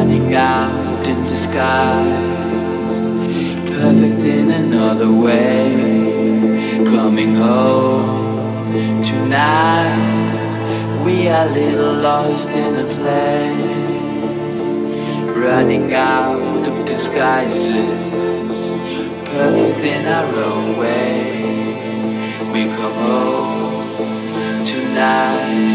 running out in disguise, perfect in another way, coming home tonight. We are little lost in a play, running out of disguises, perfect in our own way. We come home tonight.